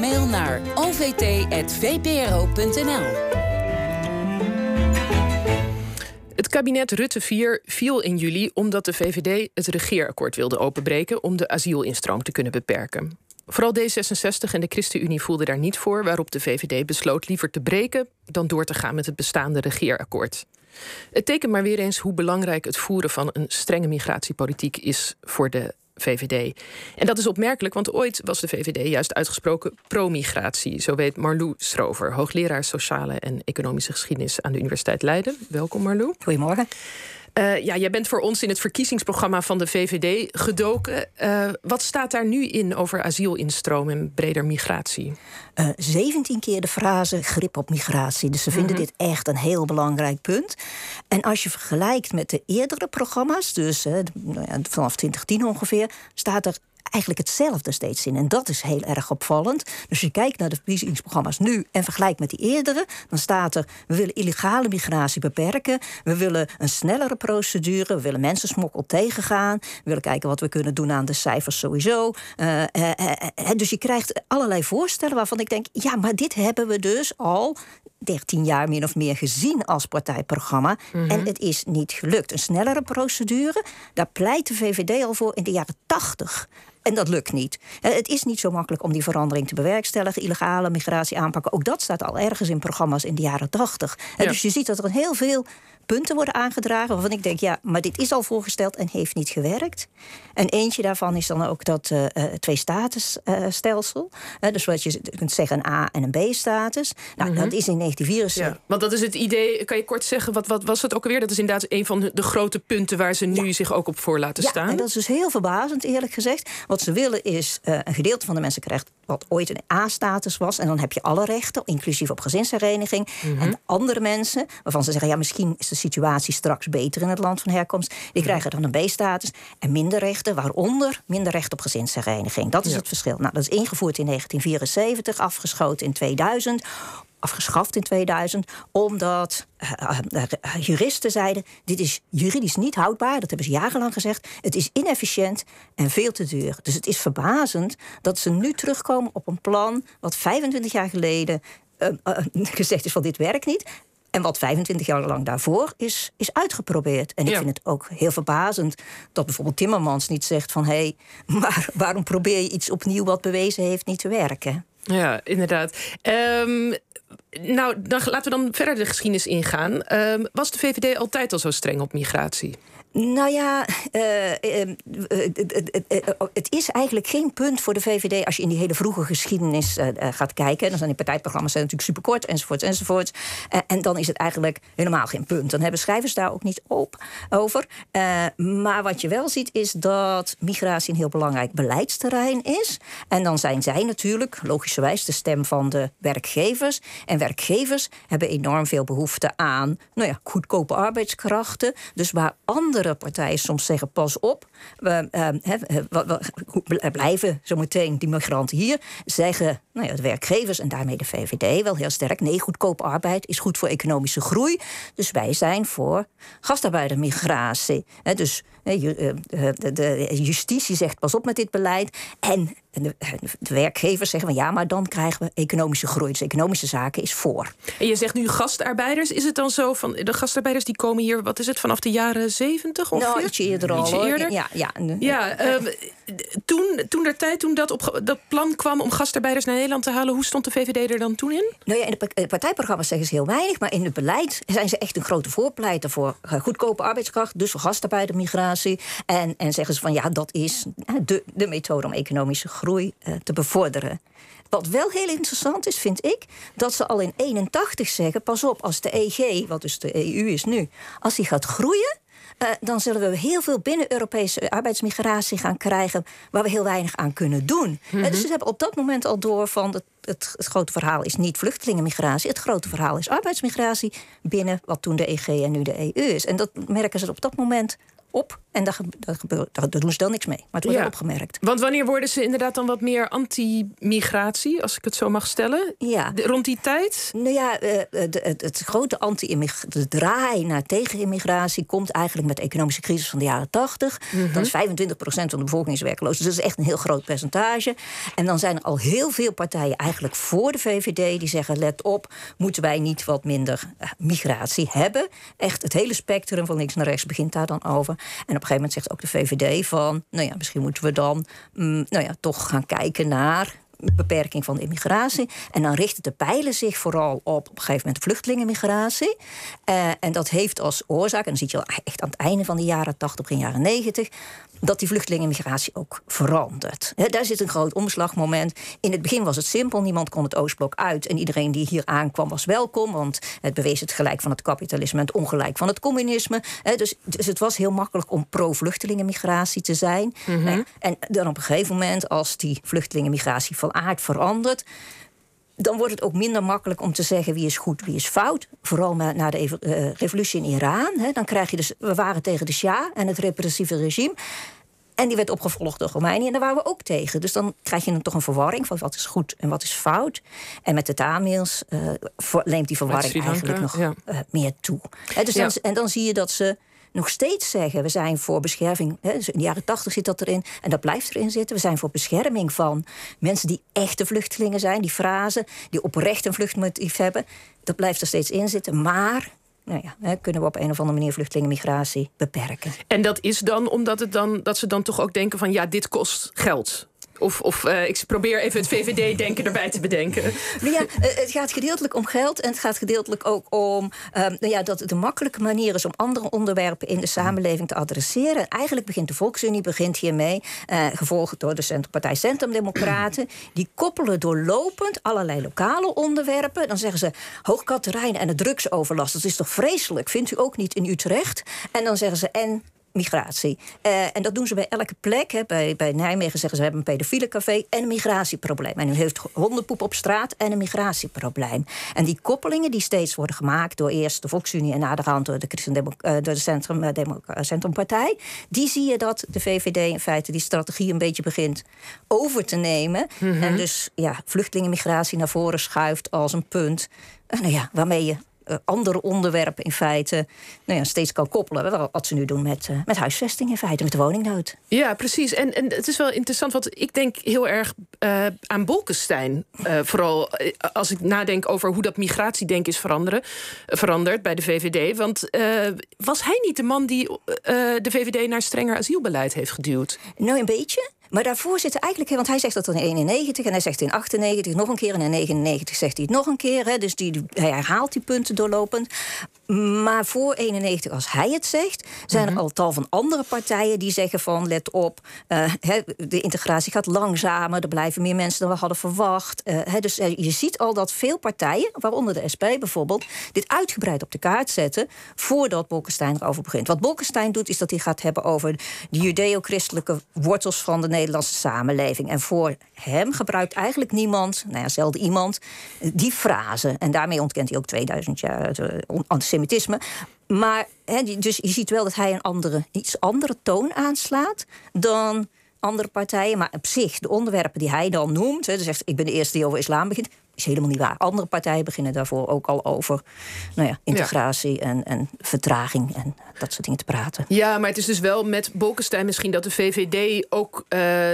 mail naar ovt.vpro.nl. Het kabinet Rutte 4 viel in juli omdat de VVD het regeerakkoord wilde openbreken om de asielinstroom te kunnen beperken. Vooral D66 en de ChristenUnie voelden daar niet voor, waarop de VVD besloot liever te breken dan door te gaan met het bestaande regeerakkoord. Het tekent maar weer eens hoe belangrijk het voeren van een strenge migratiepolitiek is voor de VVD. En dat is opmerkelijk, want ooit was de VVD juist uitgesproken pro-migratie. Zo weet Marlou Strover, hoogleraar sociale en economische geschiedenis aan de Universiteit Leiden. Welkom Marlou. Goedemorgen. Uh, ja, jij bent voor ons in het verkiezingsprogramma van de VVD gedoken. Uh, wat staat daar nu in over asielinstroom en breder migratie? Uh, eh, 17 keer de frase grip op migratie. Dus ze vinden mm -hmm. dit echt een heel belangrijk punt. En als je vergelijkt met de eerdere programma's, dus nou vanaf 2010 ongeveer, staat er eigenlijk hetzelfde steeds in. En dat is heel erg opvallend. Dus als je kijkt naar de verkiezingsprogramma's nu en vergelijkt met die eerdere, dan staat er: we willen illegale migratie beperken, we willen een snellere procedure, we willen mensensmokkel tegengaan, we willen kijken wat we kunnen doen aan de cijfers sowieso. Uh, uh, uh, dus je krijgt allerlei voorstellen waarvan ik denk: ja, maar dit hebben we dus al 13 jaar min of meer gezien als partijprogramma. Mm-hmm. En het is niet gelukt. Een snellere procedure, daar pleit de VVD al voor in de jaren 80. En dat lukt niet. Het is niet zo makkelijk om die verandering te bewerkstelligen. Illegale migratie aanpakken. Ook dat staat al ergens in programma's in de jaren 80. Ja. Dus je ziet dat er heel veel punten worden aangedragen waarvan ik denk, ja, maar dit is al voorgesteld en heeft niet gewerkt. En eentje daarvan is dan ook dat uh, twee-statusstelsel. Uh, dus wat je kunt zeggen, een A- en een B-status. Nou, mm-hmm. dat is in 1974. Ja, want dat is het idee, kan je kort zeggen, wat, wat was het ook alweer? Dat is inderdaad een van de, de grote punten waar ze nu ja. zich ook op voor laten ja, staan. En dat is dus heel verbazend, eerlijk gezegd. Wat ze willen is, een gedeelte van de mensen krijgt wat ooit een A-status was. En dan heb je alle rechten, inclusief op gezinshereniging. Mm-hmm. En andere mensen, waarvan ze zeggen, ja, misschien is de situatie straks beter in het land van herkomst. Die krijgen dan een B-status en minder rechten, waaronder minder recht op gezinshereniging. Dat is ja. het verschil. Nou, dat is ingevoerd in 1974, afgeschoten in 2000 afgeschaft in 2000, omdat uh, uh, juristen zeiden: dit is juridisch niet houdbaar. Dat hebben ze jarenlang gezegd. Het is inefficiënt en veel te duur. Dus het is verbazend dat ze nu terugkomen op een plan wat 25 jaar geleden gezegd is van dit werkt niet. En wat 25 jaar lang daarvoor is, is uitgeprobeerd. En ik ja. vind het ook heel verbazend dat bijvoorbeeld Timmermans niet zegt van hé, hey, maar waarom probeer je iets opnieuw wat bewezen heeft niet te werken? Ja, inderdaad. Um, nou, dan, laten we dan verder de geschiedenis ingaan. Um, was de VVD altijd al zo streng op migratie? Nou ja, uh, uh, uh, het is eigenlijk geen punt voor de VVD als je in die hele vroege geschiedenis gaat kijken. Dan zijn die partijprogramma's zijn natuurlijk superkort, enzovoort, enzovoort. en dan is het eigenlijk helemaal geen punt. Dan hebben schrijvers daar ook niet op, over. maar wat je wel ziet is dat migratie een heel belangrijk beleidsterrein is. En dan zijn zij natuurlijk, logischerwijs, de stem van de werkgevers. En werkgevers hebben enorm veel behoefte aan nou ja, goedkope arbeidskrachten. Dus waar andere partijen soms zeggen: pas op, we, uh, we, we blijven zometeen die migranten hier. Zeggen nou ja, de werkgevers en daarmee de VVD wel heel sterk: nee, goedkope arbeid is goed voor economische groei. Dus wij zijn voor gastarbeidermigratie. He, dus de, de, de justitie zegt: pas op met dit beleid. En de, werkgevers zeggen van ja, maar dan krijgen we economische groei. Dus economische zaken is voor. En je zegt nu gastarbeiders. Is het dan zo van de gastarbeiders die komen hier, wat is het, vanaf de jaren zeventig? Nou, ietsje eerder al. Ietsje eerder? Ja, ja. ja uh, toen, toen der tijd, toen dat, op, dat plan kwam om gastarbeiders naar Nederland te halen, hoe stond de VVD er dan toen in? Nou ja, in de partijprogramma's zeggen ze heel weinig, maar in het beleid zijn ze echt een grote voorpleiter voor goedkope arbeidskracht, dus gastarbeidermigratie. En, en zeggen ze van ja, dat is de, de methode om economische groei te bevorderen. Wat wel heel interessant is, vind ik, dat ze al in 81 zeggen: pas op, als de EG, wat dus de EU is nu, als die gaat groeien. Uh, dan zullen we heel veel binnen-Europese arbeidsmigratie gaan krijgen. waar we heel weinig aan kunnen doen. Mm-hmm. uh, dus ze hebben op dat moment al door van. Het, het, het, grote verhaal is niet vluchtelingenmigratie. Het grote verhaal is arbeidsmigratie. binnen wat toen de EG en nu de EU is. En dat merken ze op dat moment op. En daar, daar, daar, doen ze dan niks mee. Maar het wordt ja. opgemerkt. Want wanneer worden ze inderdaad dan wat meer anti-migratie, als ik het zo mag stellen? Ja. rond die tijd? Nou ja, uh, het, het, grote anti-immigratie, de draai naar tegen-immigratie komt eigenlijk met de economische crisis van de jaren 80. Mm Dan is 25% van de bevolking is werkloos. Dus dat is echt een heel groot percentage. En dan zijn er al heel veel partijen eigenlijk voor de VVD die zeggen: let op, moeten wij niet wat minder uh, migratie hebben? Echt het hele spectrum van links naar rechts begint daar dan over. En op een gegeven moment zegt ook de VVD van, nou ja, misschien moeten we dan mm, nou ja, toch gaan kijken naar beperking van de immigratie. En dan richten de pijlen zich vooral op op een gegeven moment vluchtelingenmigratie. Uh, en dat heeft als oorzaak, en dan zie je al echt aan het einde van de jaren 80, begin jaren 90, dat die vluchtelingenmigratie ook verandert. daar zit een groot omslagmoment. In het begin was het simpel, niemand kon het Oostblok uit en iedereen die hier aankwam was welkom, want het bewees het gelijk van het kapitalisme en het ongelijk van het communisme. dus, dus het was heel makkelijk om pro-vluchtelingenmigratie te zijn. Mhm. En dan op een gegeven moment, als die vluchtelingenmigratie van aard verandert dan wordt het ook minder makkelijk om te zeggen wie is goed, wie is fout. Vooral na de uh, revolutie in Iran. Hè, dan krijg je dus, we waren tegen de Shah en het repressieve regime. En die werd opgevolgd door Romeinië en daar waren we ook tegen. Dus dan krijg je dan toch een verwarring van wat is goed en wat is fout. En met de Tamils uh, neemt die verwarring eigenlijk nog uh, meer toe. dus dan, en dan zie je dat ze nog steeds zeggen: we zijn voor bescherming. Hè, dus in de jaren tachtig zit dat erin en dat blijft erin zitten. We zijn voor bescherming van mensen die echte vluchtelingen zijn, die frase, die oprecht een vluchtmotief hebben. Dat blijft er steeds in zitten. Maar nou ja, kunnen we op een of andere manier vluchtelingenmigratie beperken. En dat is dan omdat het dan, dat ze dan toch ook denken van ja, dit kost geld. Of, of uh, ik probeer even het VVD-denken erbij te bedenken. Nou ja, eh, het gaat gedeeltelijk om geld. En het gaat gedeeltelijk ook om um, nou ja, dat het makkelijke manier is om andere onderwerpen in de samenleving te adresseren. Eigenlijk begint de Volksunie begint hiermee, uh, gevolgd door de Centrumpartij Centrumdemocraten. Die koppelen doorlopend allerlei lokale onderwerpen. Dan zeggen ze Hoogkaterijn en de drugsoverlast. Dat is toch vreselijk? Vindt u ook niet in Utrecht? En dan zeggen ze en migratie. Uh, en dat doen ze bij elke plek. Hè. Bij, bij Nijmegen zeggen ze we hebben een pedofiele café en een migratieprobleem. En u heeft hondenpoep op straat en een migratieprobleem. En die koppelingen die steeds worden gemaakt door eerst de Volksunie en naderhand door de, Christen uh, door de Centrum, uh, Centrumpartij, die zie je dat de VVD in feite die strategie een beetje begint over te nemen. Mhm. En dus ja, vluchtelingenmigratie naar voren schuift als een punt. nou ja, waarmee je eh, andere onderwerpen in feite nou ja, steeds kan koppelen. Wat ze nu doen met, uh, met huisvesting in feite, met de woningnood. Ja, precies. En, en het is wel interessant, want ik denk heel erg uh, aan Bolkestein. vooral als ik nadenk over hoe dat migratiedenken is veranderen, veranderd bij de VVD. Want was hij niet de man die de VVD naar strenger asielbeleid heeft geduwd? Nou, een beetje. Maar daarvoor zitten eigenlijk, want hij zegt dat in 91 en hij zegt in 98 nog een keer en in 99 zegt hij het nog een keer. Hè, dus die, hij herhaalt die punten doorlopend. Maar voor 91, als hij het zegt, zijn er mhm. al tal van andere partijen die zeggen van let op, uh, de integratie gaat langzamer, er blijven meer mensen dan we hadden verwacht. Uh, dus uh, je ziet al dat veel partijen, waaronder de SP bijvoorbeeld, dit uitgebreid op de kaart zetten voordat Bolkestein erover begint. Wat Bolkestein doet, is dat hij gaat hebben over de judeo-christelijke wortels van de Nederlandse samenleving. En voor hem gebruikt eigenlijk niemand, nou ja, zelden iemand, die frase. En daarmee ontkent hij ook 2000 jaar antisemitisme. Maar dus je ziet wel dat hij een andere, iets andere toon aanslaat dan andere partijen. Maar op zich, de onderwerpen die hij dan noemt, he, dus zegt ik ben de eerste die over islam begint, is helemaal niet waar. Andere partijen beginnen daarvoor ook al over nou ja, integratie En, en vertraging en dat soort dingen te praten. Ja, maar het is dus wel met Bolkestein misschien dat de VVD ook uh,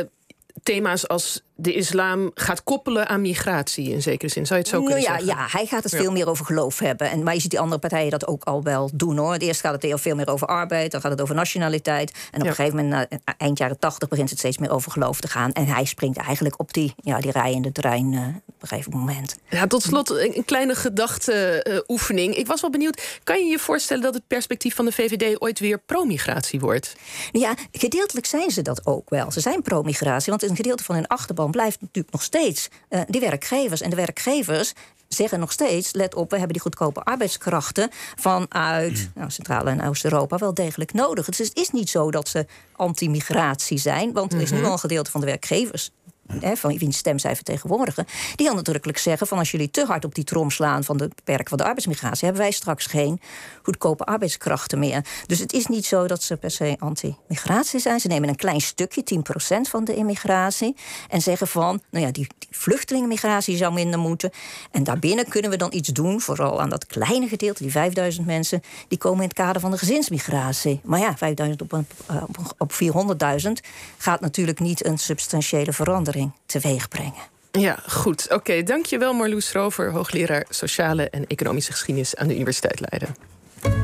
thema's als de islam gaat koppelen aan migratie in zekere zin. Zou je het zo kunnen nou ja, zeggen? Ja, hij gaat het veel meer over geloof hebben. En, maar je ziet die andere partijen dat ook al wel doen hoor. Eerst gaat het heel veel meer over arbeid, dan gaat het over nationaliteit. En op een gegeven moment, na, eind jaren tachtig, begint het steeds meer over geloof te gaan. En hij springt eigenlijk op die, ja, die rijende trein uh, op een gegeven moment. Ja, tot slot een, kleine gedachteoefening. Uh, ik was wel benieuwd, kan je je voorstellen dat het perspectief van de VVD ooit weer pro-migratie wordt? Ja, gedeeltelijk zijn ze dat ook wel. Ze zijn pro-migratie, want een gedeelte van hun achterban blijft natuurlijk nog steeds uh, die werkgevers. En de werkgevers zeggen nog steeds: let op, we hebben die goedkope arbeidskrachten vanuit mm. nou, Centraal- en Oost-Europa wel degelijk nodig. Dus het is niet zo dat ze anti-migratie zijn, want er is nu mhm. al een gedeelte van de werkgevers van wiens stem zij vertegenwoordigen, die heel nadrukkelijk zeggen: van als jullie te hard op die trom slaan van de beperken van de arbeidsmigratie, hebben wij straks geen goedkope arbeidskrachten meer. Dus het is niet zo dat ze per se anti-migratie zijn. Ze nemen een klein stukje, 10% van de immigratie, en zeggen van: nou ja, die, die vluchtelingenmigratie zou minder moeten. En daarbinnen kunnen we dan iets doen, vooral aan dat kleine gedeelte, die 5000 mensen, die komen in het kader van de gezinsmigratie. Maar ja, 5000 op, eh, op 400.000 gaat natuurlijk niet een substantiële verandering teweeg brengen. Ja, goed. Oké, dankjewel Marloes Rover, hoogleraar Sociale en Economische Geschiedenis aan de Universiteit Leiden.